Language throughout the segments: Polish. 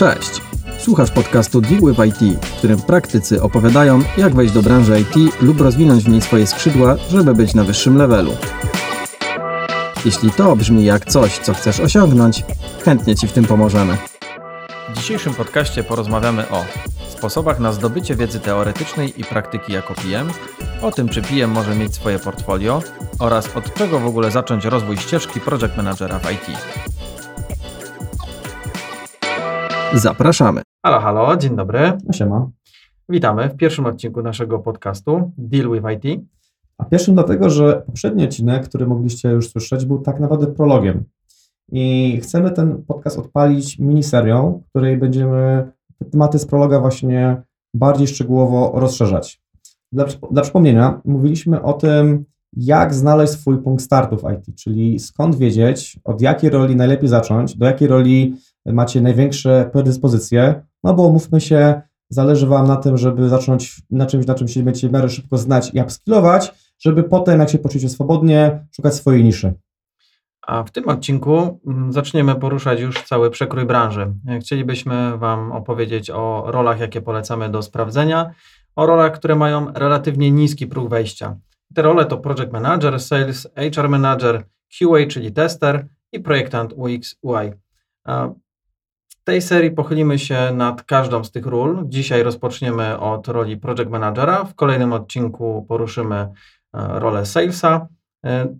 Cześć! Słuchasz podcastu Deal with IT, w którym praktycy opowiadają, jak wejść do branży IT lub rozwinąć w niej swoje skrzydła, żeby być na wyższym levelu. Jeśli to brzmi jak coś, co chcesz osiągnąć, chętnie Ci w tym pomożemy. W dzisiejszym podcaście porozmawiamy o sposobach na zdobycie wiedzy teoretycznej i praktyki jako PM, o tym czy PM może mieć swoje portfolio oraz od czego w ogóle zacząć rozwój ścieżki project managera w IT. Zapraszamy. Halo, halo, dzień dobry. No siema. Witamy w pierwszym odcinku naszego podcastu Deal with IT. A pierwszym dlatego, że poprzedni odcinek, który mogliście już słyszeć, był tak naprawdę prologiem. I chcemy ten podcast odpalić miniserią, w której będziemy te tematy z prologa właśnie bardziej szczegółowo rozszerzać. Dla, dla przypomnienia, mówiliśmy o tym, jak znaleźć swój punkt startu w IT, czyli skąd wiedzieć, od jakiej roli najlepiej zacząć, do jakiej roli macie największe predyspozycje, no bo mówmy się, zależy Wam na tym, żeby zacząć na czymś, na czym się będziecie w miarę szybko znać i upskillować, żeby potem, jak się poczujecie swobodnie, szukać swojej niszy. A w tym odcinku mm, zaczniemy poruszać już cały przekrój branży. Chcielibyśmy Wam opowiedzieć o rolach, jakie polecamy do sprawdzenia, o rolach, które mają relatywnie niski próg wejścia. Te role to Project Manager, Sales, HR Manager, QA, czyli tester i projektant UX, UI. Tej serii pochylimy się nad każdą z tych ról. Dzisiaj rozpoczniemy od roli Project Managera, w kolejnym odcinku poruszymy e, rolę Salesa. E,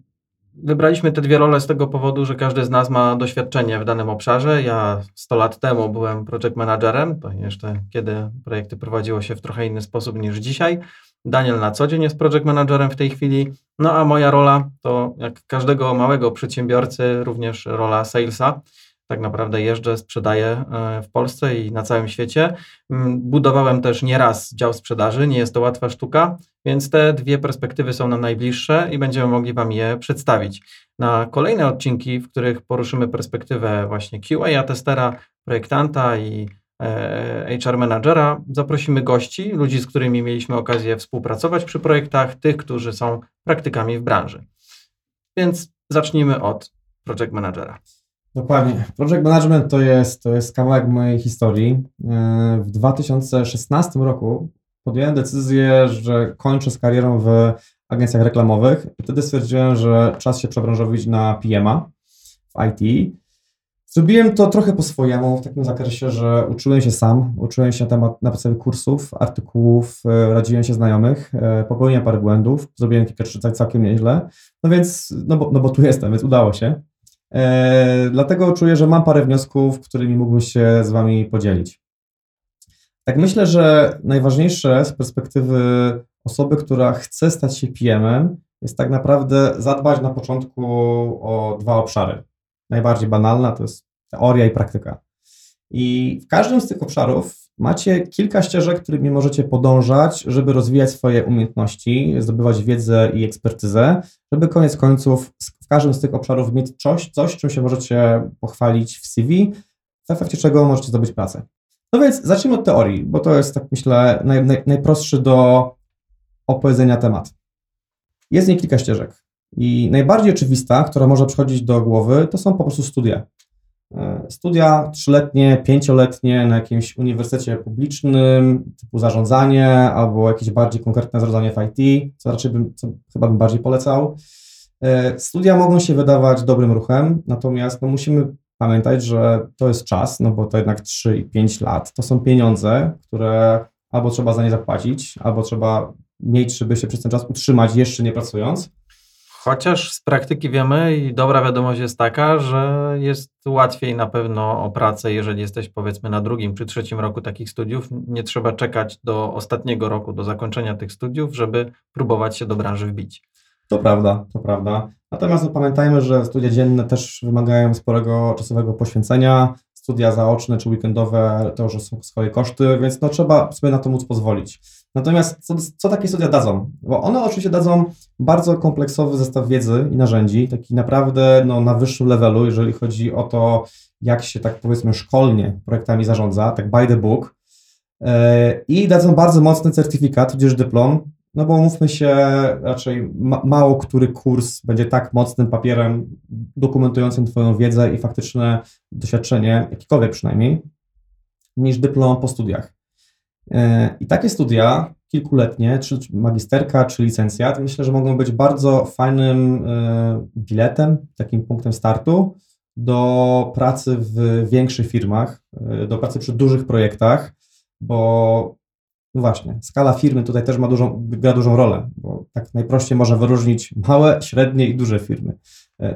wybraliśmy te dwie role z tego powodu, że każdy z nas ma doświadczenie w danym obszarze. Ja 100 lat temu byłem project managerem, to jeszcze kiedy projekty prowadziło się w trochę inny sposób niż dzisiaj. Daniel na co dzień jest project managerem w tej chwili. No a moja rola to jak każdego małego przedsiębiorcy również rola salesa tak naprawdę jeżdżę, sprzedaję e, w Polsce i na całym świecie. Mm, budowałem też nieraz dział sprzedaży, nie jest to łatwa sztuka, więc te dwie perspektywy są nam najbliższe i będziemy mogli Wam je przedstawić. Na kolejne odcinki, w których poruszymy perspektywę właśnie QA, testera, projektanta i e, HR managera, zaprosimy gości, ludzi, z którymi mieliśmy okazję współpracować przy projektach, tych, którzy są praktykami w branży. Więc zacznijmy od project managera. Dokładnie. Project Management to jest, to jest kawałek mojej historii. E, w 2016 roku podjąłem decyzję, że kończę z karierą w agencjach reklamowych wtedy stwierdziłem, że czas się przebranżowić na PMA w IT. Zrobiłem to trochę po swojemu, w takim zakresie, że uczyłem się sam, uczyłem się na temat na podstawie kursów, artykułów, e, radziłem się znajomych, e, popełniłem parę błędów, zrobiłem kilka rzeczy całkiem nieźle, no więc, no bo, no bo tu jestem, więc udało się. E, dlatego czuję, że mam parę wniosków, którymi mógłbym się z Wami podzielić. Tak myślę, że najważniejsze z perspektywy osoby, która chce stać się PM-em, jest tak naprawdę zadbać na początku o dwa obszary. Najbardziej banalna to jest teoria i praktyka. I w każdym z tych obszarów macie kilka ścieżek, którymi możecie podążać, żeby rozwijać swoje umiejętności, zdobywać wiedzę i ekspertyzę, żeby koniec końców każdym z tych obszarów mieć coś, coś czym się możecie pochwalić w CV, w efekcie czego możecie zdobyć pracę. No więc zacznijmy od teorii, bo to jest, tak myślę, naj, naj, najprostszy do opowiedzenia temat. Jest nie kilka ścieżek. I najbardziej oczywista, która może przychodzić do głowy, to są po prostu studia. E, studia trzyletnie, pięcioletnie na jakimś uniwersytecie publicznym, typu zarządzanie, albo jakieś bardziej konkretne zarządzanie w IT, co raczej bym, co chyba bym bardziej polecał. E, studia mogą się wydawać dobrym ruchem, natomiast no, musimy pamiętać, że to jest czas, no bo to jednak 3 i 5 lat, to są pieniądze, które albo trzeba za nie zapłacić, albo trzeba mieć, żeby się przez ten czas utrzymać jeszcze nie pracując. Chociaż z praktyki wiemy i dobra wiadomość jest taka, że jest łatwiej na pewno o pracę, jeżeli jesteś powiedzmy na drugim czy trzecim roku takich studiów. Nie trzeba czekać do ostatniego roku, do zakończenia tych studiów, żeby próbować się do branży wbić. To prawda, to prawda. Natomiast pamiętajmy, że studia dzienne też wymagają sporego czasowego poświęcenia. Studia zaoczne czy weekendowe to już są swoje koszty, więc no, trzeba sobie na to móc pozwolić. Natomiast co, co takie studia dadzą? Bo one oczywiście dadzą bardzo kompleksowy zestaw wiedzy i narzędzi, taki naprawdę no, na wyższym levelu, jeżeli chodzi o to, jak się tak powiedzmy szkolnie projektami zarządza, tak by the book. Yy, I dadzą bardzo mocny certyfikat, tudzież dyplom, no bo mówmy się, raczej ma, mało który kurs będzie tak mocnym papierem dokumentującym Twoją wiedzę i faktyczne doświadczenie, jakiekolwiek przynajmniej. niż dyplom po studiach. E, I takie studia, kilkuletnie, czy magisterka, czy licencjat, myślę, że mogą być bardzo fajnym e, biletem, takim punktem startu do pracy w większych firmach, e, do pracy przy dużych projektach, bo no właśnie, skala firmy tutaj też ma dużą, gra dużą rolę, bo tak najprościej można wyróżnić małe, średnie i duże firmy.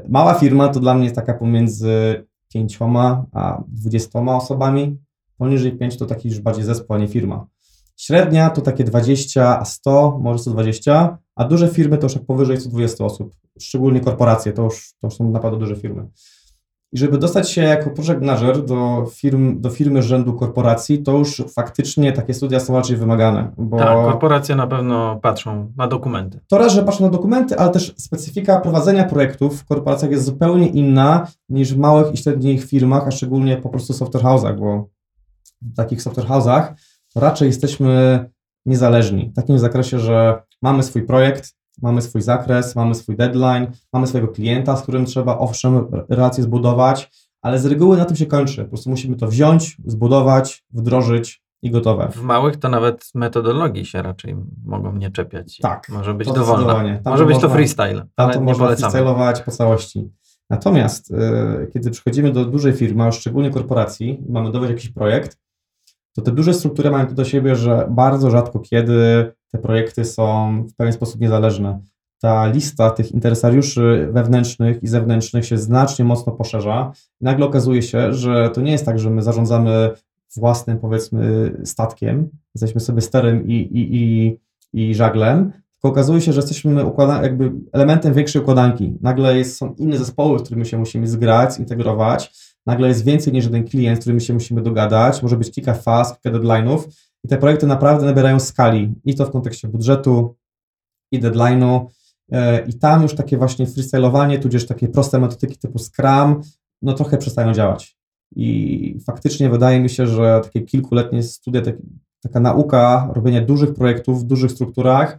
Mała firma to dla mnie jest taka pomiędzy pięcioma a dwudziestoma osobami, Poniżej 5 to taki już bardziej zespół, a nie firma. Średnia to takie 20, a 100, może 120, a duże firmy to już jak powyżej 120 osób, szczególnie korporacje, to już, to już są naprawdę duże firmy. I żeby dostać się jako project manager do, firm, do firmy rzędu korporacji, to już faktycznie takie studia są raczej wymagane. Bo tak, korporacje na pewno patrzą na dokumenty. To raz, że patrzą na dokumenty, ale też specyfika prowadzenia projektów w korporacjach jest zupełnie inna niż w małych i średnich firmach, a szczególnie po prostu software house'ach, bo w takich software house'ach, raczej jesteśmy niezależni. W takim zakresie, że mamy swój projekt, mamy swój zakres, mamy swój deadline, mamy swojego klienta, z którym trzeba owszem relacje zbudować, ale z reguły na tym się kończy. Po prostu musimy to wziąć, zbudować, wdrożyć i gotowe. W małych to nawet metodologii się raczej mogą nie czepiać. Tak. Może być dowolna. Może być to freestyle, tam ale to nie można freestylować po całości. Natomiast yy, kiedy przychodzimy do dużej firmy, a szczególnie korporacji mamy dowieść jakiś projekt, to te duże struktury mają to do siebie, że bardzo rzadko kiedy te projekty są w pewien sposób niezależne. Ta lista tych interesariuszy wewnętrznych i zewnętrznych się znacznie mocno poszerza. I nagle okazuje się, że to nie jest tak, że my zarządzamy własnym, powiedzmy, statkiem, jesteśmy sobie sterem i, i, i, i żaglem, tylko okazuje się, że jesteśmy jakby elementem większej układanki. Nagle jest, są inne zespoły, z którymi się musimy zgrać, zintegrować nagle jest więcej niż jeden klient, z którym się musimy dogadać, może być kilka faz, kilka deadline'ów i te projekty naprawdę nabierają skali i to w kontekście budżetu i deadline'u e, i tam już takie właśnie freestylowanie, tudzież takie proste metodyki typu Scrum, no trochę przestają działać. I faktycznie wydaje mi się, że takie kilkuletnie studia, taka nauka robienia dużych projektów w dużych strukturach,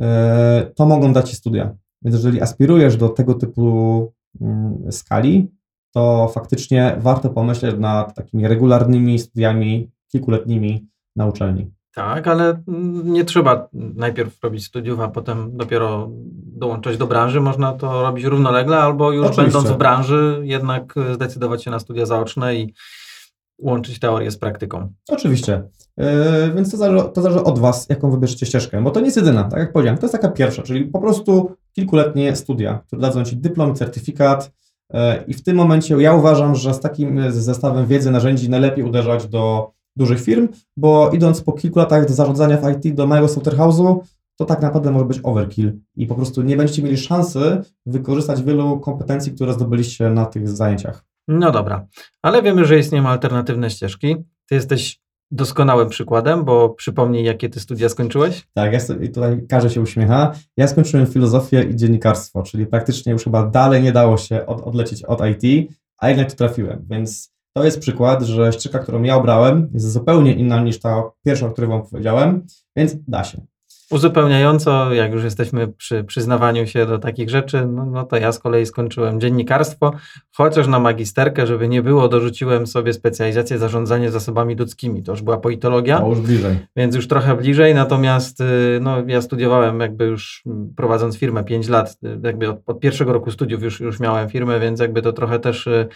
e, to mogą dać Ci studia. Więc jeżeli aspirujesz do tego typu mm, skali, to faktycznie warto pomyśleć nad takimi regularnymi studiami kilkuletnimi na uczelni. Tak, ale nie trzeba najpierw robić studiów, a potem dopiero dołączać do branży. Można to robić równolegle, albo już Oczywiście. będąc w branży, jednak zdecydować się na studia zaoczne i łączyć teorię z praktyką. Oczywiście. Yy, więc to zależy, to zależy od Was, jaką wybierzecie ścieżkę, bo to nie jest jedyna, tak jak powiedziałem. To jest taka pierwsza, czyli po prostu kilkuletnie studia, które dadzą Ci dyplom, certyfikat, E, I w tym momencie ja uważam, że z takim zestawem wiedzy, narzędzi najlepiej uderzać do dużych firm, bo idąc po kilku latach do zarządzania w IT do małego software house'u, to tak naprawdę może być overkill i po prostu nie będziecie mieli szansy wykorzystać wielu kompetencji, które zdobyliście na tych zajęciach. No dobra, ale wiemy, że istnieją alternatywne ścieżki. Ty jesteś doskonałym przykładem, bo przypomnij, jakie ty studia skończyłeś? Tak, ja i tutaj każdy się uśmiecha. Ja skończyłem filozofię i dziennikarstwo, czyli praktycznie już chyba dalej nie dało się od, odlecieć od IT, a jednak tu trafiłem, więc to jest przykład, że ścieżka, którą ja obrałem, jest zupełnie inna niż ta pierwsza, o której wam powiedziałem, więc da się. Uzupełniająco, jak już jesteśmy przy przyznawaniu się do takich rzeczy, no, no, to ja z kolei skończyłem dziennikarstwo, chociaż na magisterkę, żeby nie było, dorzuciłem sobie specjalizację zarządzanie zasobami ludzkimi. To już była politologia. To już bliżej. Więc już trochę bliżej, natomiast y, no, ja studiowałem jakby już prowadząc firmę 5 lat, y, jakby od, od pierwszego roku studiów już, już miałem firmę, więc jakby to trochę też y,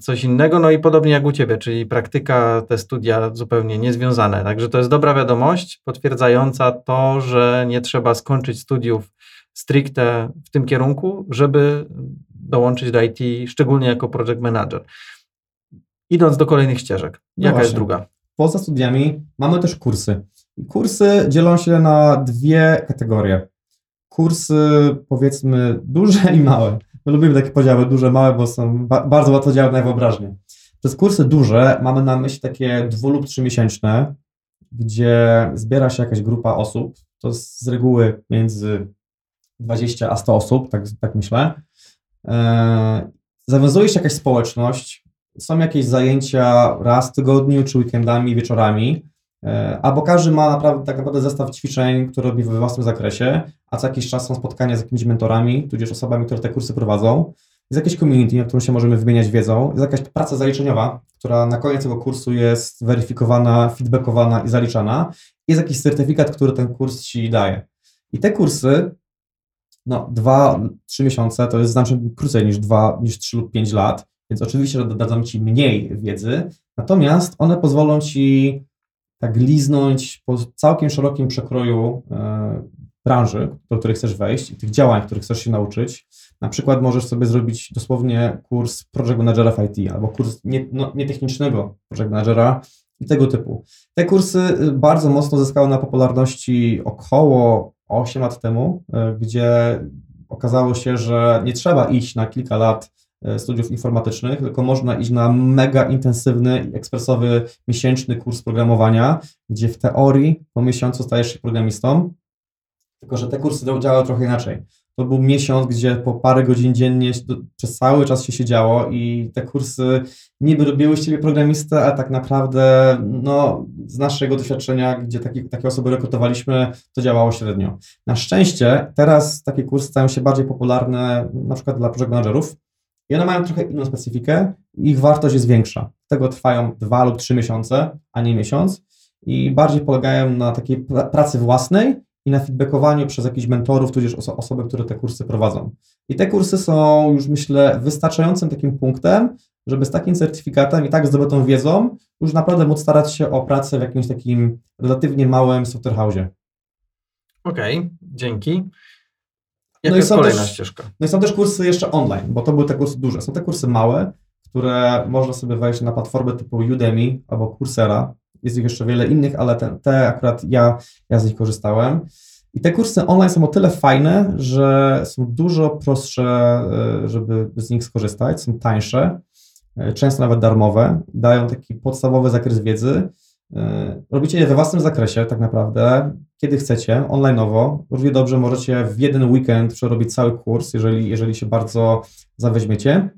coś innego. No i podobnie jak u Ciebie, czyli praktyka, te studia zupełnie niezwiązane. Także to jest dobra wiadomość potwierdzająca to, że nie trzeba skończyć studiów stricte w tym kierunku, żeby dołączyć do IT, szczególnie jako project manager. Idąc do kolejnych ścieżek, no jaka jest druga? Poza studiami mamy też kursy. Kursy dzielą się na dwie kategorie. Kursy powiedzmy duże i małe. My lubimy takie podziały duże, małe, bo są ba bardzo łatwo działać na wyobraźnię. Przez kursy duże mamy na myśli takie dwu lub trzymiesięczne, gdzie zbiera się jakaś grupa osób, to jest z reguły między 20 a 100 osób, tak, tak myślę. Eee, zawiązuje się jakaś społeczność, są jakieś zajęcia raz w tygodniu, czy weekendami, wieczorami, albo każdy ma naprawdę, tak naprawdę zestaw ćwiczeń, które robi we własnym zakresie, a co jakiś czas są spotkania z jakimiś mentorami, tudzież osobami, które te kursy prowadzą. jest jakieś community, na którym się możemy wymieniać wiedzą, jest jakaś praca zaliczeniowa, która na koniec tego kursu jest weryfikowana, feedbackowana i zaliczana. Jest jakiś certyfikat, który ten kurs ci daje. I te kursy, no, dwa, trzy miesiące to jest znacznie krócej niż dwa, niż trzy lub pięć lat, więc oczywiście, dadzą ci mniej wiedzy, natomiast one pozwolą ci tak liznąć po całkiem szerokim przekroju e, branży, do której chcesz wejść i tych działań, których chcesz się nauczyć. Na przykład możesz sobie zrobić dosłownie kurs Project Managera w IT albo kurs nie, no, nietechnicznego Project Managera i tego typu. Te kursy y, bardzo mocno zyskały na popularności około 8 lat temu, y, gdzie okazało się, że nie trzeba iść na kilka lat studiów informatycznych, tylko można iść na mega intensywny ekspresowy miesięczny kurs programowania, gdzie w teorii po miesiącu stajesz się programistą, tylko że te kursy działają trochę inaczej. To był miesiąc, gdzie po parę godzin dziennie przez cały czas się siedziało i te kursy niby robiły z ciebie programistę, a tak naprawdę no, z naszego doświadczenia, gdzie taki, takie osoby rekrutowaliśmy, to działało średnio. Na szczęście teraz takie kursy stają się bardziej popularne na przykład dla project managerów i one mają trochę inną specyfikę ich wartość jest większa. Tego trwają dwa lub trzy miesiące, a nie miesiąc i bardziej polegają na takiej pracy własnej i na feedbackowaniu przez jakichś mentorów, tudzież oso osoby, które te kursy prowadzą. I te kursy są już myślę wystarczającym takim punktem, żeby z takim certyfikatem i tak zdobytą wiedzą już naprawdę móc starać się o pracę w jakimś takim relatywnie małym software house'ie. Okej, okay, dzięki. Jaka no jest kolejna też, ścieżka? No i są też kursy jeszcze online, bo to były te kursy duże. Są te kursy małe, które można sobie wejść na platformę typu Udemy albo Coursera jest ich jeszcze wiele innych, ale te, te akurat ja, ja z nich korzystałem. I te kursy online są o tyle fajne, że są dużo prostsze, e, żeby z nich skorzystać, są tańsze, e, często nawet darmowe, dają taki podstawowy zakres wiedzy. E, robicie je we własnym zakresie, tak naprawdę, kiedy chcecie, onlineowo. Równie dobrze możecie w jeden weekend przerobić cały kurs, jeżeli, jeżeli się bardzo zaweźmiecie.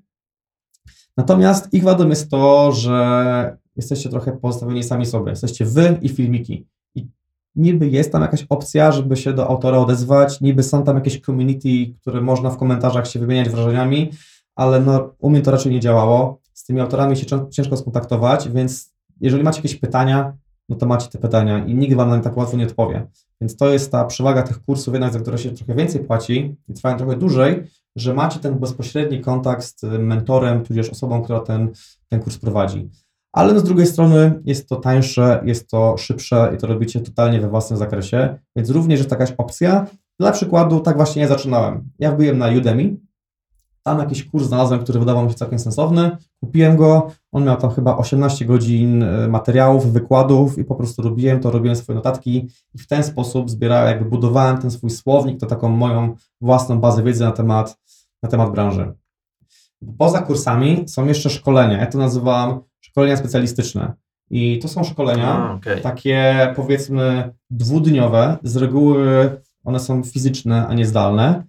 Natomiast ich wadą jest to, że jesteście trochę pozostawieni sami sobie. Jesteście wy i filmiki. I niby jest tam jakaś opcja, żeby się do autora odezwać, niby są tam jakieś community, które można w komentarzach się wymieniać wrażeniami, ale no, u mnie to raczej nie działało. Z tymi autorami się ciężko skontaktować, więc jeżeli macie jakieś pytania, no to macie te pytania i nikt wam na nie tak łatwo nie odpowie. Więc to jest ta przewaga tych kursów, jednak za które się trochę więcej płaci i trwają trochę dłużej, że macie ten bezpośredni kontakt z mentorem, tudzież osobą, która ten, ten kurs prowadzi ale no z drugiej strony jest to tańsze, jest to szybsze i to robicie totalnie we własnym zakresie, więc również jest jakaś opcja. Dla przykładu, tak właśnie ja zaczynałem. Ja wbiłem na Udemy, tam jakiś kurs znalazłem, który wydawał mi się całkiem sensowny, kupiłem go, on miał tam chyba 18 godzin e, materiałów, wykładów i po prostu robiłem to, robiłem swoje notatki i w ten sposób zbierałem, jakby budowałem ten swój słownik, to taką moją własną bazę wiedzy na temat, na temat branży. Poza kursami są jeszcze szkolenia, ja to nazywam szkolenia specjalistyczne. I to są szkolenia A, okay. takie powiedzmy dwudniowe, z reguły one są fizyczne, a nie zdalne.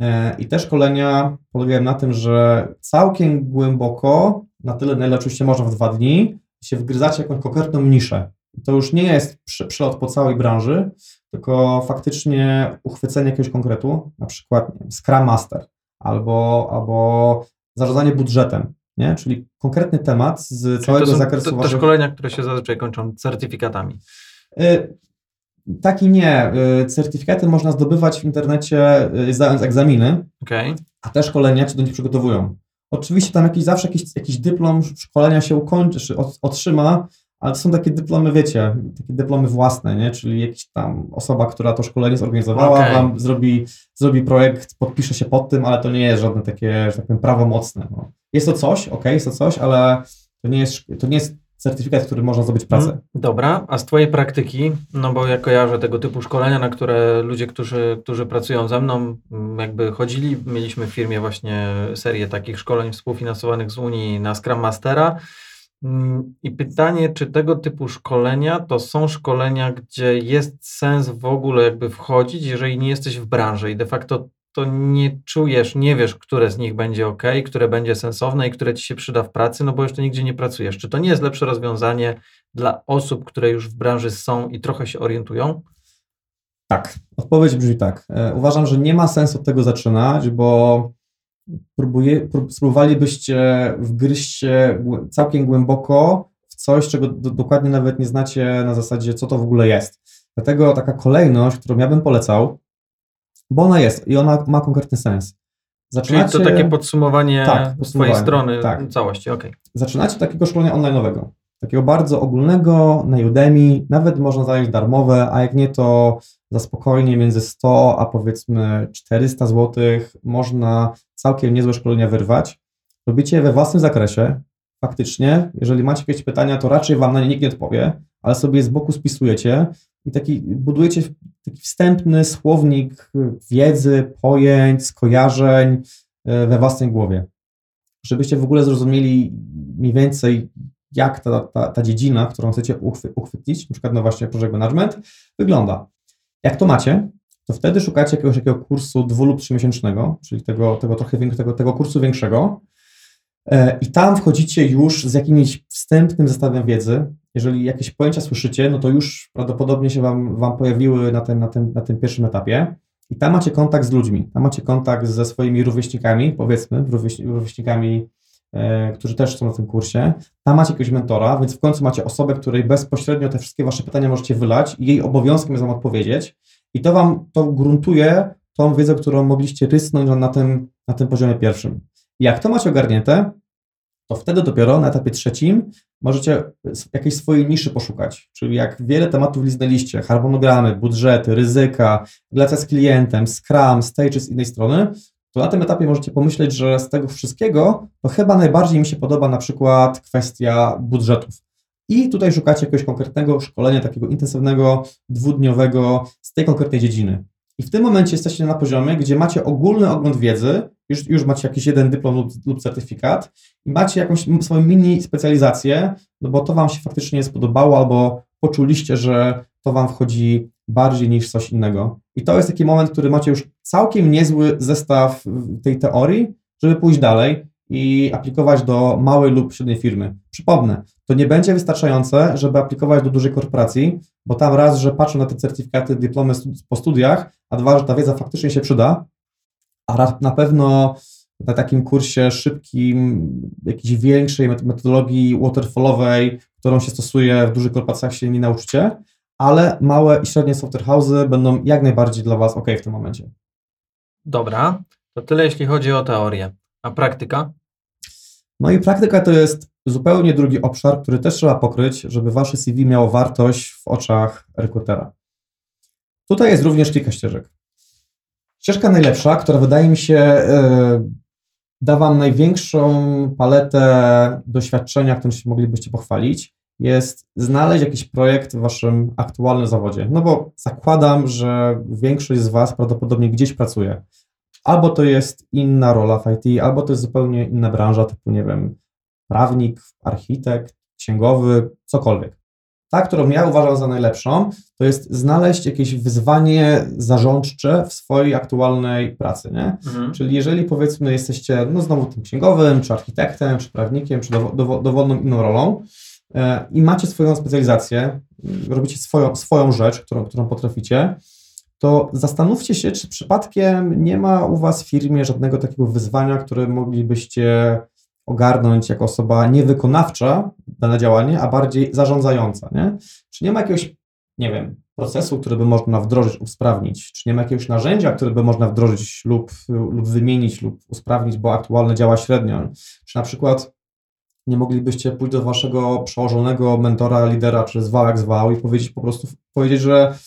E, I te szkolenia polegają na tym, że całkiem głęboko, na tyle na ile oczywiście można w dwa dni, się wgryzacie jakąś konkretną niszę. I to już nie jest przelot po całej branży, tylko faktycznie uchwycenie jakiegoś konkretu, na przykład wiem, Scrum Master albo, albo zarządzanie budżetem nie? czyli konkretny temat z Czyli całego to są zakresu. Te, te szkolenia, które się zazwyczaj kończą certyfikatami. Tak i nie. Y, certyfikaty można zdobywać w internecie, y, zdając egzaminy, okay. a te szkolenia cię do nich przygotowują. Oczywiście tam jakiś, zawsze jakiś, jakiś dyplom szkolenia się ukończy, otrzyma, ale to są takie dyplomy, wiecie, takie dyplomy własne, nie? Czyli jakaś tam osoba, która to szkolenie zorganizowała, okay. wam zrobi, zrobi projekt, podpisze się pod tym, ale to nie jest żadne takie, że tak powiem, prawomocne. No. Jest to coś, ok, jest to coś, ale to nie jest, to nie jest certyfikat, który można zdobyć pracę. Mm, dobra, a z Twojej praktyki, no bo ja kojarzę tego typu szkolenia, na które ludzie, którzy, którzy pracują ze mną, mm, jakby chodzili, mieliśmy w firmie właśnie serię takich szkoleń współfinansowanych z Unii na Scrum Mastera, Mm, I pytanie, czy tego typu szkolenia to są szkolenia, gdzie jest sens w ogóle jakby wchodzić, jeżeli nie jesteś w branży i de facto to nie czujesz, nie wiesz, które z nich będzie ok, które będzie sensowne i które ci się przyda w pracy, no bo jeszcze nigdzie nie pracujesz. Czy to nie jest lepsze rozwiązanie dla osób, które już w branży są i trochę się orientują? Tak, odpowiedź brzmi tak. E, uważam, że nie ma sensu tego zaczynać, bo próbuje, prób, spróbowalibyście wgryźć się całkiem głęboko w coś, czego do, dokładnie nawet nie znacie na zasadzie, co to w ogóle jest. Dlatego taka kolejność, którą ja bym polecał, bo ona jest i ona ma konkretny sens. Czyli Zaczynacie, to takie podsumowanie Tak, swojej strony tak. całości, okej. zaczynacie takiego szkolenia online'owego, takiego bardzo ogólnego na Udemy, nawet można zająć darmowe, a jak nie to za spokojnie między 100 a powiedzmy 400 zł można całkiem niezłe szkolenia wyrwać. Robicie je we własnym zakresie, faktycznie, jeżeli macie jakieś pytania, to raczej Wam na nie nikt nie odpowie, ale sobie z boku spisujecie i taki budujecie taki wstępny słownik wiedzy, pojęć, skojarzeń e, we własnej głowie żebyście w ogóle zrozumieli mniej więcej, jak ta, ta, ta dziedzina, którą chcecie uchwy, uchwycić, na przykład no właśnie project management, wygląda. Jak to macie, to wtedy szukacie jakiegoś takiego kursu dwu lub trzymiesięcznego, czyli tego, tego trochę większego, tego, tego kursu większego e, i tam wchodzicie już z jakimś wstępnym zestawem wiedzy. Jeżeli jakieś pojęcia słyszycie, no to już prawdopodobnie się Wam, wam pojawiły na tym, na, tym, na tym pierwszym etapie. I tam macie kontakt z ludźmi, tam macie kontakt ze swoimi rówieśnikami, powiedzmy, rówieś- rówieśnikami, e, którzy też są na tym kursie. Tam macie jakiegoś mentora, więc w końcu macie osobę, której bezpośrednio te wszystkie wasze pytania możecie wylać i jej obowiązkiem jest wam odpowiedzieć. I to wam to gruntuje tą wiedzę, którą mogliście rysnąć na tym, na tym poziomie pierwszym. Jak to macie ogarnięte, to wtedy dopiero na etapie trzecim możecie jakiejś swojej niszy poszukać. Czyli jak wiele tematów liznęliście, harmonogramy, budżety, ryzyka, relacja z klientem, Scrum, Stage z innej strony, to na tym etapie możecie pomyśleć, że z tego wszystkiego to chyba najbardziej mi się podoba na przykład kwestia budżetów. I tutaj szukacie jakiegoś konkretnego szkolenia, takiego intensywnego, dwudniowego z tej konkretnej dziedziny. I w tym momencie jesteście na poziomie, gdzie macie ogólny ogląd wiedzy, już, już macie jakiś jeden dyplom lub, lub certyfikat i macie jakąś swoją mini specjalizację, no bo to Wam się faktycznie spodobało albo poczuliście, że to Wam wchodzi bardziej niż coś innego. I to jest taki moment, który macie już całkiem niezły zestaw tej teorii, żeby pójść dalej i aplikować do małej lub średniej firmy. Przypomnę, to nie będzie wystarczające, żeby aplikować do dużej korporacji, bo tam raz, że patrzą na te certyfikaty, dyplomy po studiach, a dwa, że ta wiedza faktycznie się przyda, a ra- na pewno na takim kursie szybkim, jakiejś większej met- metodologii waterfallowej, którą się stosuje w dużych korporacjach, się nie nauczycie, ale małe i średnie software house'y będą jak najbardziej dla Was ok w tym momencie. Dobra, to tyle jeśli chodzi o teorię. A praktyka? No i praktyka to jest zupełnie drugi obszar, który też trzeba pokryć, żeby Wasze CV miało wartość w oczach rekrutera. Tutaj jest również kilka ścieżek. Ścieżka najlepsza, która wydaje mi się e, da Wam największą paletę doświadczenia, którym się moglibyście pochwalić, jest znaleźć jakiś projekt w Waszym aktualnym zawodzie. No bo zakładam, że większość z Was prawdopodobnie gdzieś pracuje. Albo to jest inna rola w IT, albo to jest zupełnie inna branża, typu, nie wiem, prawnik, architekt, księgowy, cokolwiek. Ta, którą ja uważam za najlepszą, to jest znaleźć jakieś wyzwanie zarządcze w swojej aktualnej pracy, nie? Mhm. Czyli jeżeli powiedzmy jesteście, no znowu tym księgowym, czy architektem, czy prawnikiem, czy dowo- dowo- dowolną inną rolą e, i macie swoją specjalizację, robicie swoją, swoją rzecz, którą, którą potraficie, to zastanówcie się, czy przypadkiem nie ma u Was w firmie żadnego takiego wyzwania, które moglibyście ogarnąć jako osoba niewykonawcza dane działanie, a bardziej zarządzająca, nie? Czy nie ma jakiegoś, nie wiem, procesu, który by można wdrożyć, usprawnić? Czy nie ma jakiegoś narzędzia, które by można wdrożyć lub, lub wymienić, lub usprawnić, bo aktualne działa średnio? Czy na przykład nie moglibyście pójść do waszego przełożonego mentora, lidera, czy zwał jak zwał i powiedzieć po prostu, powiedzieć, że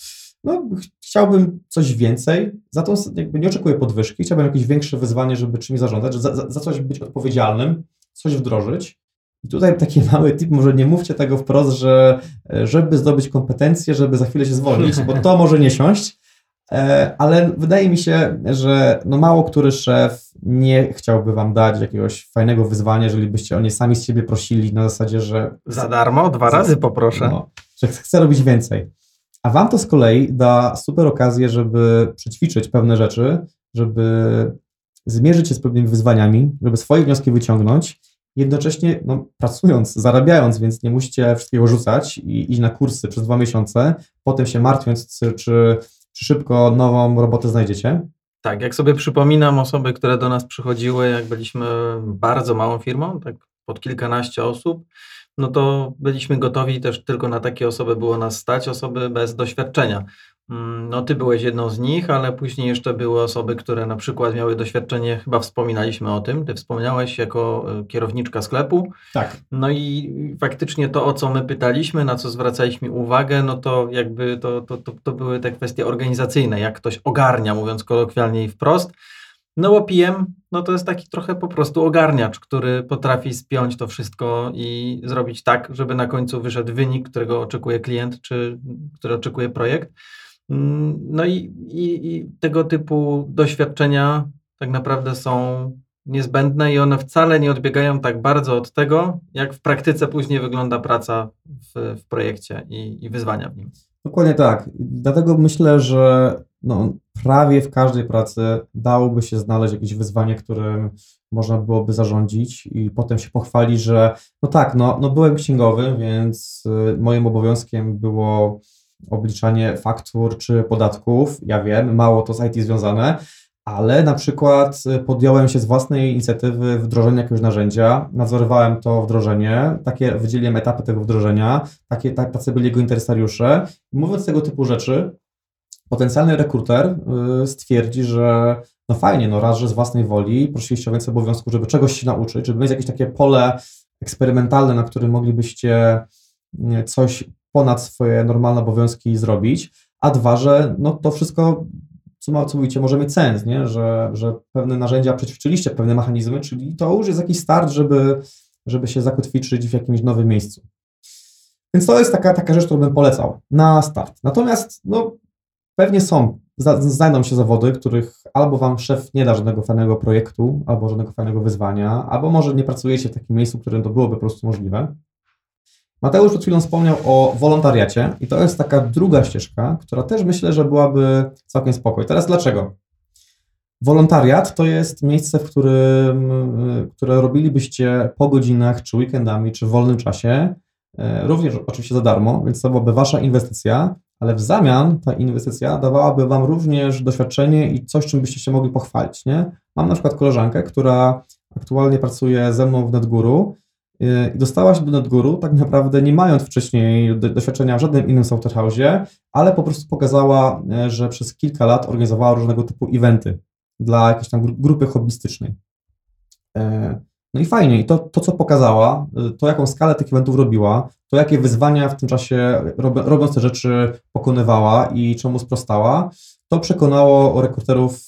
no, chciałbym coś więcej, za to jakby nie oczekuję podwyżki, chciałbym jakieś większe wyzwanie, żeby czymś zarządzać, za, za, za coś być odpowiedzialnym, coś wdrożyć. I tutaj taki mały tip, może nie mówcie tego wprost, że żeby zdobyć kompetencje, żeby za chwilę się zwolnić, bo to może nie siąść, e, ale wydaje mi się, że no mało który szef nie chciałby wam dać jakiegoś fajnego wyzwania, jeżeli byście o nie sami z siebie prosili na zasadzie, że Za darmo? Dwa razy poproszę. no, że ch- chce robić więcej. A wam to z kolei da super okazję, żeby przećwiczyć pewne rzeczy, żeby zmierzyć się z pewnymi wyzwaniami, żeby swoje wnioski wyciągnąć, jednocześnie no, pracując, zarabiając, więc nie musicie wszystkiego rzucać i iść na kursy przez dwa miesiące, potem się martwiąc, czy, czy, szybko nową robotę znajdziecie. Tak, jak sobie przypominam osoby, które do nas przychodziły, jak byliśmy bardzo małą firmą, tak pod kilkanaście osób, no to byliśmy gotowi też tylko na takie osoby było nas stać, osoby bez doświadczenia. Mm, no ty byłeś jedną z nich, ale później jeszcze były osoby, które na przykład miały doświadczenie, chyba wspominaliśmy o tym, ty wspomniałeś jako e, kierowniczka sklepu. Tak. No i faktycznie to, o co my pytaliśmy, na co zwracaliśmy uwagę, no to jakby to, to, to, to były te kwestie organizacyjne, jak ktoś ogarnia, mówiąc kolokwialnie i wprost. No bo PM, no to jest taki trochę po prostu ogarniacz, który potrafi spiąć to wszystko i zrobić tak, żeby na końcu wyszedł wynik, którego oczekuje klient, czy który oczekuje projekt. Mm, no i, i, i tego typu doświadczenia tak naprawdę są niezbędne i one wcale nie odbiegają tak bardzo od tego, jak w praktyce później wygląda praca w, w projekcie i, i wyzwania w nim. Dokładnie tak. Dlatego myślę, że no, prawie w każdej pracy dałoby się znaleźć jakieś wyzwanie, którym można byłoby zarządzić i potem się pochwalić, że no tak, no, no byłem księgowy, więc y, moim obowiązkiem było obliczanie faktur czy podatków. Ja wiem, mało to z IT związane, ale na przykład y, podjąłem się z własnej inicjatywy wdrożenia jakiegoś narzędzia, nadzorowałem to wdrożenie, takie wydzieliłem etapy tego wdrożenia, takie, tak, tacy byli jego interesariusze. mówiąc tego typu rzeczy, potencjalny rekruter y, stwierdzi, że no fajnie, no raz, że z własnej woli prosiliście o więcej obowiązków, żeby czegoś się nauczyć, żeby mieć jakieś takie pole eksperymentalne, na którym moglibyście y, coś ponad swoje normalne obowiązki zrobić, a dwa, że no to wszystko, mówicie, może mieć sens, nie? Że, że pewne narzędzia przećwiczyliście, pewne mechanizmy, czyli to już jest jakiś start, żeby, żeby się zakotwiczyć w jakimś nowym miejscu. Więc to jest taka, taka rzecz, którą bym polecał na start. Natomiast no, pewnie są, znajdą się zawody, których albo wam szef nie da żadnego fajnego projektu, albo żadnego fajnego wyzwania, albo może nie pracujecie w takim miejscu, w którym to byłoby po prostu możliwe. Mateusz przed chwilą wspomniał o wolontariacie i to jest taka druga ścieżka, która też myślę, że byłaby całkiem spokojna. Teraz dlaczego? Wolontariat to jest miejsce, w którym, które robilibyście po godzinach, czy weekendami, czy w wolnym czasie, e, również oczywiście za darmo, więc to byłaby wasza inwestycja, ale w zamian ta inwestycja dawałaby wam również doświadczenie i coś, czym byście się mogli pochwalić, nie? Mam na przykład koleżankę, która aktualnie pracuje ze mną w NetGuru i dostała się do NetGuru tak naprawdę nie mając wcześniej doświadczenia w żadnym innym software house'ie, ale po prostu pokazała, e, że przez kilka lat organizowała różnego typu eventy dla jakiejś tam grupy hobbystycznej. E, no i fajnie, i to, to co pokazała, e, to jaką skalę tych eventów robiła, to jakie wyzwania w tym czasie robiąc te rzeczy pokonywała i czemu sprostała, to przekonało rekruterów,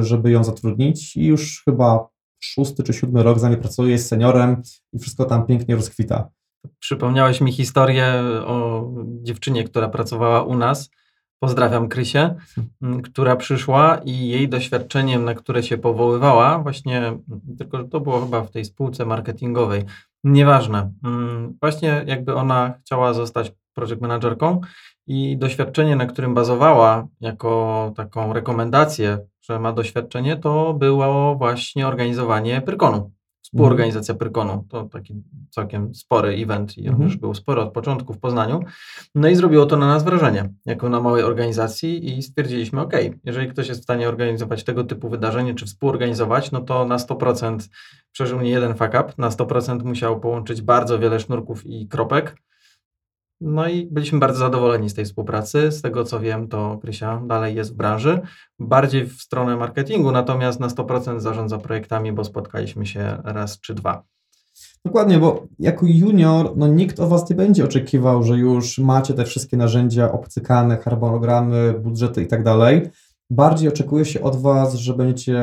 żeby ją zatrudnić i już chyba szósty czy siódmy rok za nie pracuję, jest seniorem i wszystko tam pięknie rozkwita. Przypomniałeś mi historię o dziewczynie, która pracowała u nas. Pozdrawiam Krysię, która przyszła i jej doświadczeniem, na które się powoływała, właśnie, tylko to było chyba w tej spółce marketingowej, nieważne. Właśnie jakby ona chciała zostać project managerką i doświadczenie, na którym bazowała jako taką rekomendację że ma doświadczenie, to było właśnie organizowanie Pyrkonu. Współorganizacja mhm. Pyrkonu. To taki całkiem spory event i on mhm. już był spory od początku w Poznaniu. No i zrobiło to na nas wrażenie, jako na małej organizacji i stwierdziliśmy, ok, jeżeli ktoś jest w stanie organizować tego typu wydarzenie, czy współorganizować, no to na 100% przeżył nie jeden fuck up, na 100% musiał połączyć bardzo wiele sznurków i kropek, no i byliśmy bardzo zadowoleni z tej współpracy. Z tego co wiem, to Krysia dalej jest w branży, bardziej w stronę marketingu, natomiast na 100% zarządza projektami, bo spotkaliśmy się raz czy dwa. Dokładnie, bo jako junior, no nikt o Was nie będzie oczekiwał, że już macie te wszystkie narzędzia obcykane, harmonogramy, budżety i tak dalej. Bardziej oczekuje się od Was, że będziecie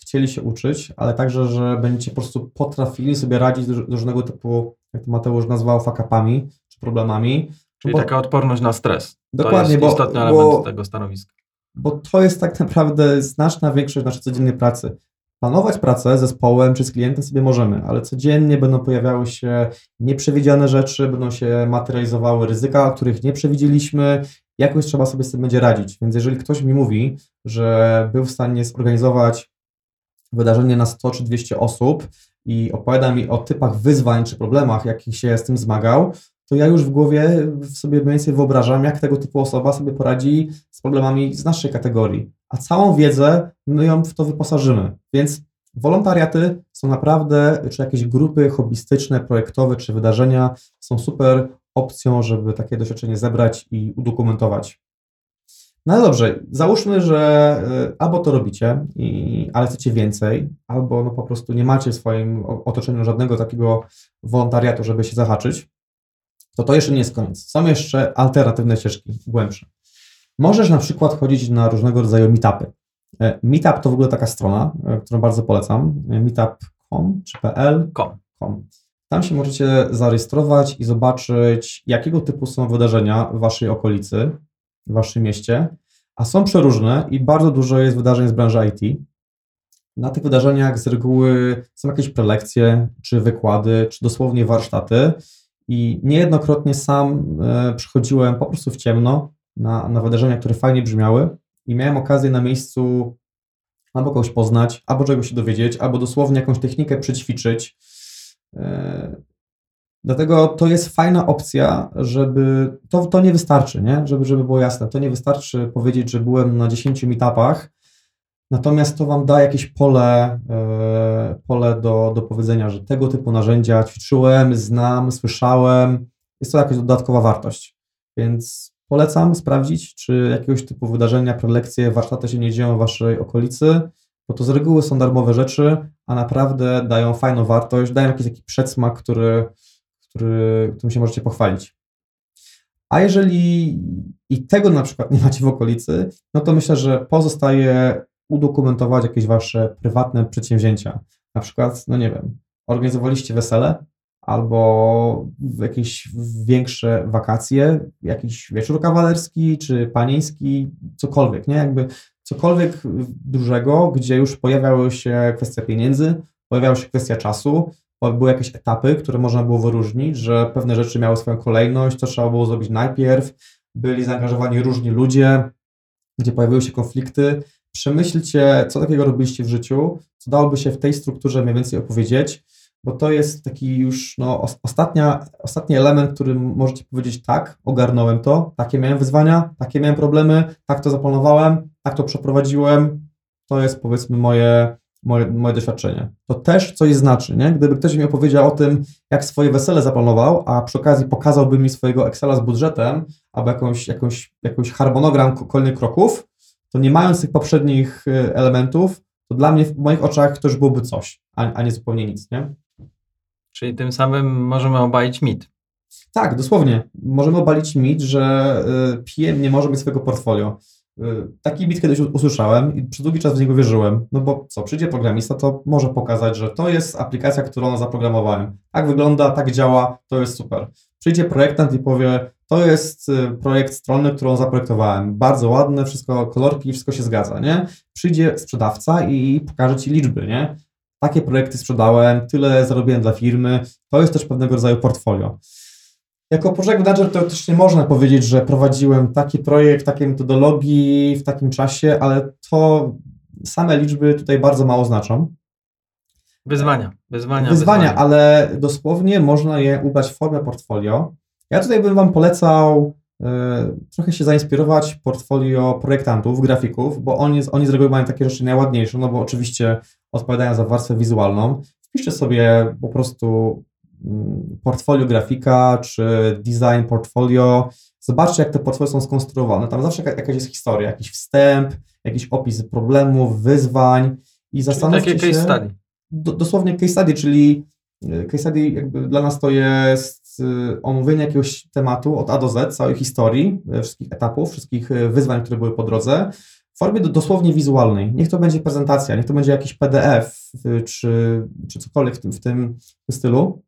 chcieli się uczyć, ale także, że będziecie po prostu potrafili sobie radzić z różnego typu, jak to Mateusz nazwał, fakapami, czy problemami. Czyli bo, taka odporność na stres. Dokładnie, to jest bo, istotny element bo, tego stanowiska. Bo to jest tak naprawdę znaczna większość naszej codziennej pracy. Planować pracę z zespołem czy z klientem sobie możemy, ale codziennie będą pojawiały się nieprzewidziane rzeczy, będą się materializowały ryzyka, których nie przewidzieliśmy. Jakoś trzeba sobie z tym będzie radzić. Więc jeżeli ktoś mi mówi, że był w stanie zorganizować wydarzenie na 100 czy 200 osób i opowiada mi o typach wyzwań czy problemach, jakich się z tym zmagał, to ja już w głowie sobie mniej więcej wyobrażam, jak tego typu osoba sobie poradzi z problemami z naszej kategorii. A całą wiedzę my ją w to wyposażymy. Więc wolontariaty są naprawdę, czy jakieś grupy hobbystyczne, projektowe, czy wydarzenia są super opcją, żeby takie doświadczenie zebrać i udokumentować. No dobrze, załóżmy, że y, albo to robicie, i, ale chcecie więcej, albo no po prostu nie macie w swoim otoczeniu żadnego takiego wolontariatu, żeby się zahaczyć, to to jeszcze nie jest koniec. Są jeszcze alternatywne ścieżki, głębsze. Możesz na przykład chodzić na różnego rodzaju meetupy. E, Meetup to w ogóle taka strona, e, którą bardzo polecam. E, meetup.com czy pl? Com. Com. Tam się możecie zarejestrować i zobaczyć, jakiego typu są wydarzenia w waszej okolicy, w waszym mieście, a są przeróżne i bardzo dużo jest wydarzeń z branży IT. Na tych wydarzeniach z reguły są jakieś prelekcje, czy wykłady, czy dosłownie warsztaty. I niejednokrotnie sam e, przychodziłem po prostu w ciemno na, na wydarzenia, które fajnie brzmiały i miałem okazję na miejscu albo kogoś poznać, albo czegoś się dowiedzieć, albo dosłownie jakąś technikę przećwiczyć. E, dlatego to jest fajna opcja, żeby. To, to nie wystarczy, nie? Żeby, żeby było jasne. To nie wystarczy powiedzieć, że byłem na 10 meetupach, natomiast to Wam da jakieś pole, e, pole do, do powiedzenia, że tego typu narzędzia ćwiczyłem, znam, słyszałem. Jest to jakaś dodatkowa wartość. Więc polecam sprawdzić, czy jakiegoś typu wydarzenia, prelekcje, warsztaty się nie dzieją w Waszej okolicy, bo to z reguły są darmowe rzeczy, a naprawdę dają fajną wartość, dają jakiś taki przedsmak, który, który, którym się możecie pochwalić. A jeżeli i tego na przykład nie macie w okolicy, no to myślę, że pozostaje udokumentować jakieś wasze prywatne przedsięwzięcia. Na przykład, no nie wiem, organizowaliście wesele, albo jakieś większe wakacje, jakiś wieczór kawalerski czy panieński, cokolwiek, nie? Jakby cokolwiek dużego, gdzie już pojawiały się kwestia pieniędzy, pojawiała się kwestia czasu, były jakieś etapy, które można było wyróżnić, że pewne rzeczy miały swoją kolejność, co trzeba było zrobić najpierw, byli zaangażowani różni ludzie, gdzie pojawiły się konflikty. Przemyślcie, co takiego robiliście w życiu, co dałoby się w tej strukturze mniej więcej opowiedzieć, bo to jest taki już no, ostatnia, ostatni element, który możecie powiedzieć tak, ogarnąłem to, takie miałem wyzwania, takie miałem problemy, tak to zaplanowałem, tak to przeprowadziłem, to jest powiedzmy moje, moje, moje doświadczenie. To też coś znaczy, nie? Gdyby ktoś mi opowiedział o tym, jak swoje wesele zaplanował, a przy okazji pokazałby mi swojego Excela z budżetem, albo jakąś, jakąś, jakąś harmonogram kolejnych kroków, to nie mając tych poprzednich y, elementów, to dla mnie w moich oczach to już byłoby coś, a, a nie zupełnie nic, nie? Czyli tym samym możemy obalić mit. Tak, dosłownie. Możemy obalić mit, że y, PM nie może mieć swojego portfolio. Y, taki mit kiedyś usłyszałem i przez długi czas w niego wierzyłem. No bo co, przyjdzie programista, to może pokazać, że to jest aplikacja, którą zaprogramowałem. Tak wygląda, tak działa, to jest super. Przyjdzie projektant i powie, to jest y, projekt strony, którą zaprojektowałem. Bardzo ładne, wszystko, kolorki, wszystko się zgadza, nie? Przyjdzie sprzedawca i pokaże Ci liczby, nie? takie projekty sprzedałem, tyle zarobiłem dla firmy. To jest też pewnego rodzaju portfolio. Jako project manager to też nie można powiedzieć, że prowadziłem taki projekt, takiej metodologii w takim czasie, ale to same liczby tutaj bardzo mało znaczą. Wyzwania, wyzwania, wyzwania, wyzwania. ale dosłownie można je ubrać w formę portfolio. Ja tutaj bym Wam polecał E, trochę się zainspirować portfolio projektantów, grafików, bo oni, oni z reguły mają takie rzeczy najładniejsze, no bo oczywiście odpowiadają za warstwę wizualną. Wpiszcie sobie po prostu portfolio grafika czy design portfolio. Zobaczcie, jak te portfolio są skonstruowane. Tam zawsze jakaś jest historia, jakiś wstęp, jakiś opis problemów, wyzwań i zastanówcie takie case study. Do, dosłownie case study, czyli e, case study jakby dla nas to jest Y, omówienie jakiegoś tematu od A do Z, całej historii, y, wszystkich etapów, wszystkich wyzwań, które były po drodze, w formie dosłownie wizualnej. Niech to będzie prezentacja, niech to będzie jakiś PDF czy, czy cokolwiek w tym, w tym stylu.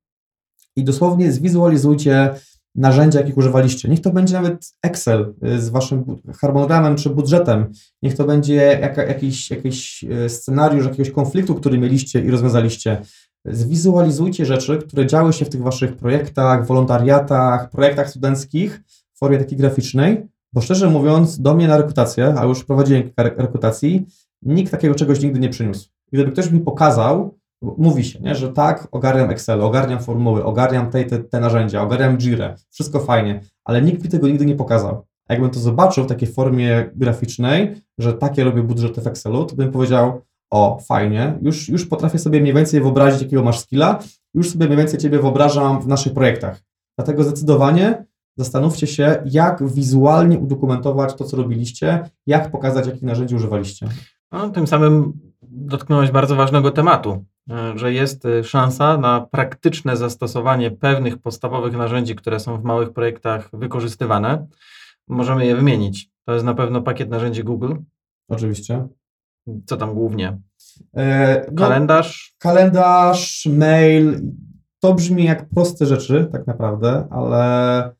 I dosłownie zwizualizujcie narzędzia, jakich używaliście. Niech to będzie nawet Excel z waszym harmonogramem czy budżetem. Niech to będzie jakiś, jakiś scenariusz jakiegoś konfliktu, który mieliście i rozwiązaliście. Zwizualizujcie rzeczy, które działy się w tych waszych projektach, wolontariatach, projektach studenckich w formie takiej graficznej, bo szczerze mówiąc, do mnie na rekrutację, a już prowadziłem kilka rekrutacji, nikt takiego czegoś nigdy nie przyniósł. Gdyby ktoś mi pokazał, Mówi się, nie, że tak, ogarniam Excel, ogarniam formuły, ogarniam te, te, te narzędzia, ogarniam Jira, wszystko fajnie, ale nikt mi tego nigdy nie pokazał. A jakbym to zobaczył w takiej formie graficznej, że takie robię budżety w Excelu, to bym powiedział, o, fajnie, już, już potrafię sobie mniej więcej wyobrazić, jakiego masz skilla, już sobie mniej więcej Ciebie wyobrażam w naszych projektach. Dlatego zdecydowanie zastanówcie się, jak wizualnie udokumentować to, co robiliście, jak pokazać, jakich narzędzi używaliście. No, tym samym dotknąłeś bardzo ważnego tematu, że jest e, szansa na praktyczne zastosowanie pewnych podstawowych narzędzi, które są w małych projektach wykorzystywane. Możemy je wymienić. To jest na pewno pakiet narzędzi Google. Oczywiście. Co tam głównie? E, no, kalendarz? Kalendarz, mail. To brzmi jak proste rzeczy, tak naprawdę, ale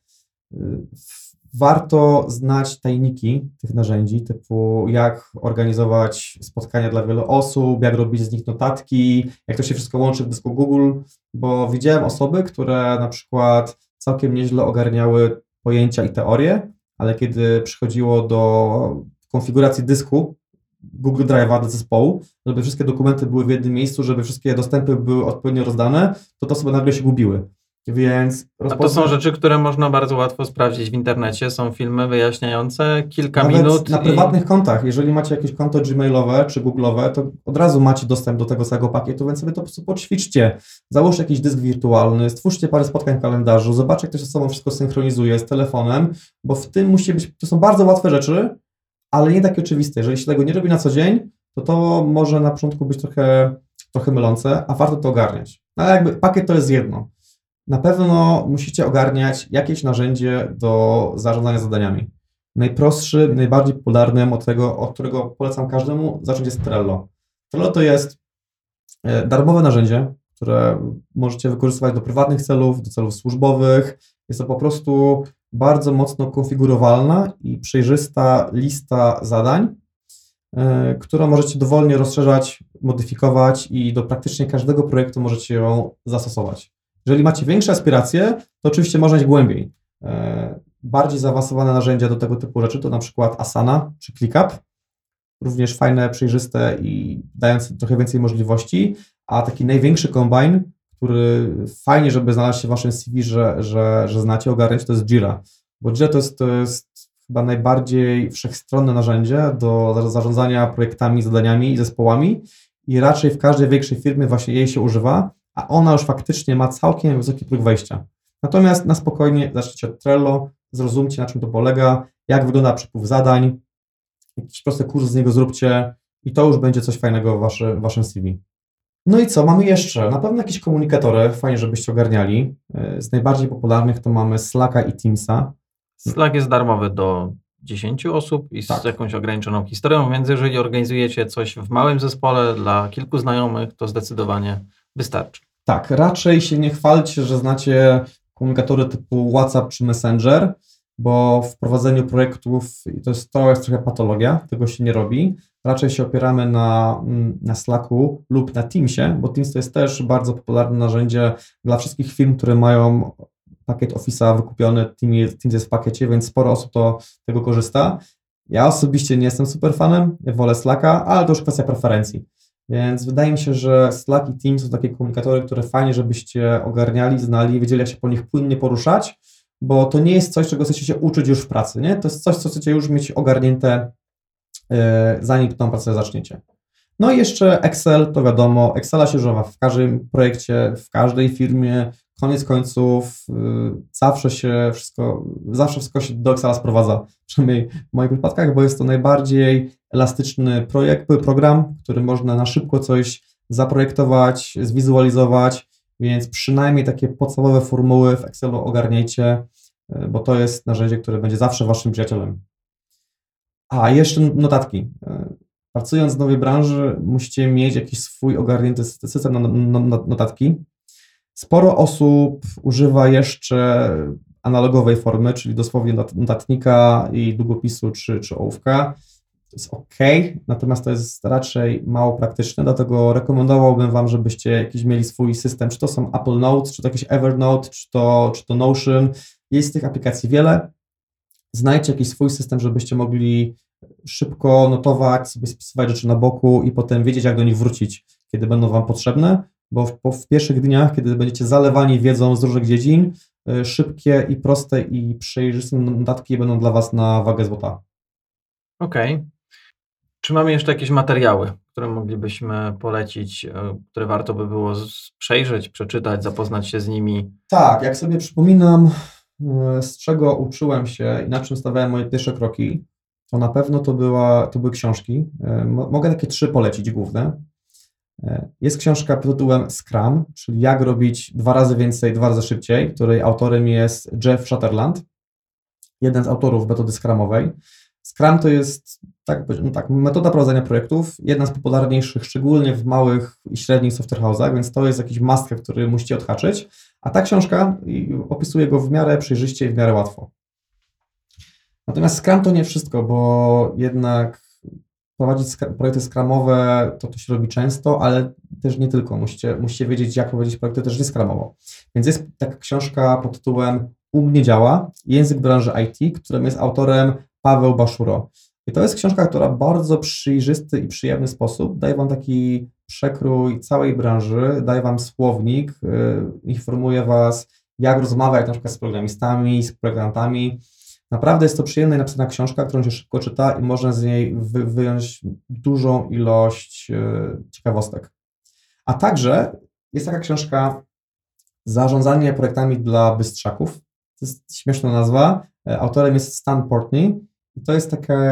y, warto znać tajniki tych narzędzi, typu jak organizować spotkania dla wielu osób, jak robić z nich notatki, jak to się wszystko łączy w dysku Google, bo widziałem osoby, które na przykład całkiem nieźle ogarniały pojęcia i teorie, ale kiedy przychodziło do konfiguracji dysku Google Drive'a do zespołu, żeby wszystkie dokumenty były w jednym miejscu, żeby wszystkie dostępy były odpowiednio rozdane, to to osoby nagle się gubiły. Więc to są rzeczy, które można bardzo łatwo sprawdzić w internecie. Są filmy wyjaśniające kilka Nawet minut. Na i... prywatnych kontach. Jeżeli macie jakieś konto gmailowe czy googlowe, to od razu macie dostęp do tego całego pakietu, więc sobie to po prostu poćwiczcie. Załóżcie jakiś dysk wirtualny, stwórzcie parę spotkań w kalendarzu, zobaczcie, jak to się z sobą wszystko synchronizuje z telefonem, bo w tym musi być, to są bardzo łatwe rzeczy, ale nie takie oczywiste. Jeżeli się tego nie robi na co dzień, to to może na początku być trochę, trochę mylące, a warto to ogarniać. No, ale jakby pakiet to jest jedno. Na pewno musicie ogarniać jakieś narzędzie do zarządzania zadaniami. Najprostszym, najbardziej popularnym, od, tego, od którego polecam każdemu, zacząć jest Trello. Trello to jest e, darmowe narzędzie, które możecie wykorzystywać do prywatnych celów, do celów służbowych. Jest to po prostu bardzo mocno konfigurowalna i przejrzysta lista zadań, e, którą możecie dowolnie rozszerzać, modyfikować i do praktycznie każdego projektu możecie ją zastosować. Jeżeli macie większe aspiracje, to oczywiście można iść głębiej. E, bardziej zaawansowane narzędzia do tego typu rzeczy to na przykład Asana czy ClickUp, również fajne, przejrzyste i dające trochę więcej możliwości, a taki największy kombine, który fajnie, żeby znalazł się w waszym CV, że, że, że znacie, ogarnąć, to jest Jira. Bo Jira to jest, to jest chyba najbardziej wszechstronne narzędzie do zarządzania projektami, zadaniami i zespołami i raczej w każdej większej firmie właśnie jej się używa, a ona już faktycznie ma całkiem wysoki próg wejścia. Natomiast na spokojnie zacznijcie od Trello, zrozumcie na czym to polega, jak wygląda przepływ zadań, jakiś prosty kurs z niego zróbcie i to już będzie coś fajnego w, waszy, w waszym CV. No i co, mamy jeszcze? Na pewno jakieś komunikatory, fajnie, żebyście ogarniali. E, z najbardziej popularnych to mamy Slacka i Teamsa. Slack jest darmowy do 10 osób i tak. z jakąś ograniczoną historią, więc jeżeli organizujecie coś w małym zespole dla kilku znajomych, to zdecydowanie wystarczy. Tak, raczej się nie chwalcie, że znacie komunikatory typu WhatsApp czy Messenger, bo w prowadzeniu projektów to jest, to jest trochę patologia, tego się nie robi. Raczej się opieramy na, mm, na Slacku lub na Teamsie, bo Teams to jest też bardzo popularne narzędzie dla wszystkich firm, które mają pakiet Office'a wykupiony, Teams jest w pakiecie, więc sporo osób to tego korzysta. Ja osobiście nie jestem super fanem, wolę Slacka, ale to już kwestia preferencji. Więc wydaje mi się, że Slack i Teams są takie komunikatory, które fajnie, żebyście ogarniali, znali, wiedzieli, jak się po nich płynnie poruszać, bo to nie jest coś, czego chcecie się uczyć już w pracy, nie? To jest coś, co chcecie już mieć ogarnięte, yy, zanim tą pracę zaczniecie. No i jeszcze Excel, to wiadomo, Excela się używa w każdym projekcie, w każdej firmie, koniec końców yy, zawsze się wszystko, zawsze wszystko się do Excela sprowadza, przynajmniej w moich przypadkach, bo jest to najbardziej elastyczny projekt, program, który można na szybko coś zaprojektować, zwizualizować, więc przynajmniej takie podstawowe formuły w Excelu ogarniajcie, yy, bo to jest narzędzie, które będzie zawsze waszym przyjacielem. A, jeszcze notatki. Yy, pracując w nowej branży, musicie mieć jakiś swój ogarnięty system na notatki. Sporo osób używa jeszcze analogowej formy, czyli dosłownie notatnika i długopisu czy, czy ołówka. To jest ok, natomiast to jest raczej mało praktyczne, dlatego rekomendowałbym Wam, żebyście jakiś mieli swój system, czy to są Apple Notes, czy to jakiś Evernote, czy to, czy to Notion. Jest tych aplikacji wiele. Znajdźcie jakiś swój system, żebyście mogli szybko notować, sobie spisywać rzeczy na boku i potem wiedzieć, jak do nich wrócić. kiedy będą Wam potrzebne, bo w, w pierwszych dniach, kiedy będziecie zalewani wiedzą z różnych dziedzin, y, szybkie i proste i przejrzyste notatki będą dla Was na wagę złota. Okej. Czy mamy jeszcze jakieś materiały, które moglibyśmy polecić, e, które warto by było przejrzeć, przeczytać, zapoznać się z nimi? Tak, jak sobie przypominam, y, z czego uczyłem się i na czym stawiałem moje pierwsze kroki, to na pewno to, była, to były książki. Mo- Mogę takie trzy polecić główne. Jest książka pod tytułem Scrum, czyli jak robić dwa razy więcej, dwa razy szybciej, której autorem jest Jeff Sutherland, jeden z autorów metody Scrumowej. Scrum to jest tak, no tak, metoda prowadzenia projektów, jedna z popularniejszych, szczególnie w małych i średnich software house'ach, więc to jest jakiś must który musicie odhaczyć. A ta książka opisuje go w miarę przejrzyście i w miarę łatwo. Natomiast Scrum to nie wszystko, bo jednak prowadzić projekty Scrumowe to to się robi często, ale też nie tylko. Musicie, musicie wiedzieć, jak prowadzić projekty też nie Scrumowo. Więc jest taka książka pod tytułem U mnie działa, język branży IT, którym jest autorem Paweł Baszuro. I to jest książka, która w bardzo przejrzysty i przyjemny sposób daje Wam taki przekrój całej branży, daje Wam słownik, yy, informuje Was, jak rozmawiać na przykład z programistami, z projektantami. Naprawdę jest to przyjemna i napisana książka, którą się szybko czyta i można z niej wy, wyjąć dużą ilość yy, ciekawostek. A także jest taka książka Zarządzanie projektami dla bystrzaków. To jest śmieszna nazwa. E, Autorem jest Stan Portney. To jest taka,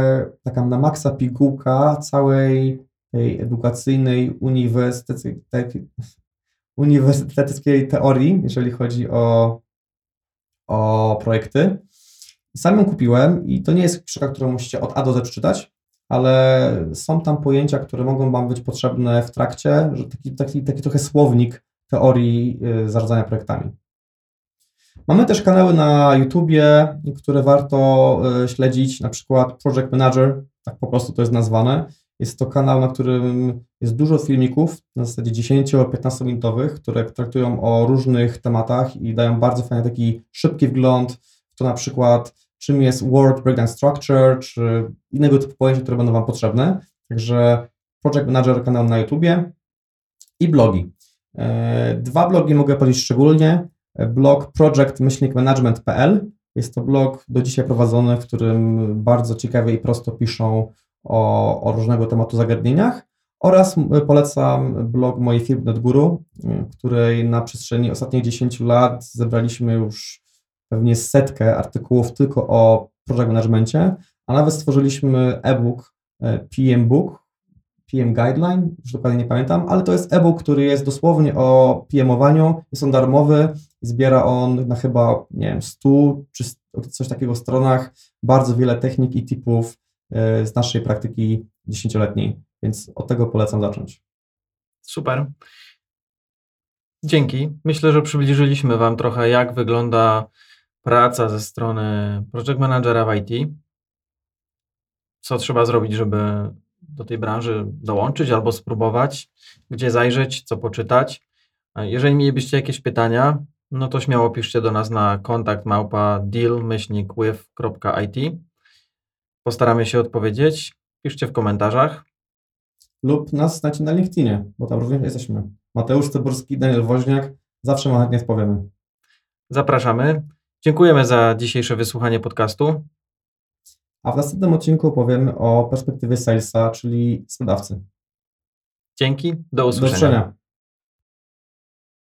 taka na maksa pigułka całej tej edukacyjnej uniwersyteckiej, uniwersyteckiej teorii, jeżeli chodzi o, o projekty. Sam ją kupiłem i to nie jest książka, którą musicie od A do Z przeczytać, ale są tam pojęcia, które mogą Wam być potrzebne w trakcie, że taki, taki, taki trochę słownik teorii y, zarządzania projektami. Mamy też kanały na YouTubie, które warto y, śledzić, na przykład Project Manager, tak po prostu to jest nazwane. Jest to kanał, na którym jest dużo filmików, na zasadzie 10-15 minutowych, które traktują o różnych tematach i dają bardzo fajny taki szybki wgląd w to na przykład czym jest Word Breakdown Structure, czy innego typu pojęcia, które będą Wam potrzebne. Także Project Manager kanał na YouTubie i blogi. E, Dwa blogi mogę powiedzieć szczególnie. Blog project-management.pl jest to blog do dzisiaj prowadzony, w którym bardzo ciekawie i prosto piszą o, o różnego tematu zagadnieniach. Oraz polecam blog mojej firmy NetGuru, której na przestrzeni ostatnich 10 lat zebraliśmy już pewnie setkę artykułów tylko o project managemencie, a nawet stworzyliśmy e-book e, PM Book, PM Guideline, już dokładnie nie pamiętam, ale to jest e-book, który jest dosłownie o PM-owaniu, jest on darmowy, zbiera on na chyba, nie wiem, 100 czy coś takiego stronach bardzo wiele technik i tipów e, z naszej praktyki dziesięcioletniej, więc od tego polecam zacząć. Super. Dzięki. Myślę, że przybliżyliśmy Wam trochę, jak wygląda praca ze strony project managera w IT. Co trzeba zrobić, żeby do tej branży dołączyć albo spróbować, gdzie zajrzeć, co poczytać. Jeżeli mielibyście jakieś pytania, no to śmiało piszcie do nas na kontakt małpa deal-with.it. Postaramy się odpowiedzieć. Piszcie w komentarzach. Lub nas znacie na LinkedInie, bo tam również jesteśmy. Mateusz Cyborski, Daniel Woźniak, zawsze mu chętnie odpowiemy. Zapraszamy. Dziękujemy za dzisiejsze wysłuchanie podcastu. A w następnym odcinku opowiemy o perspektywie salesa, czyli sprzedawcy. Dzięki, do Do usłyszenia. usłyszenia.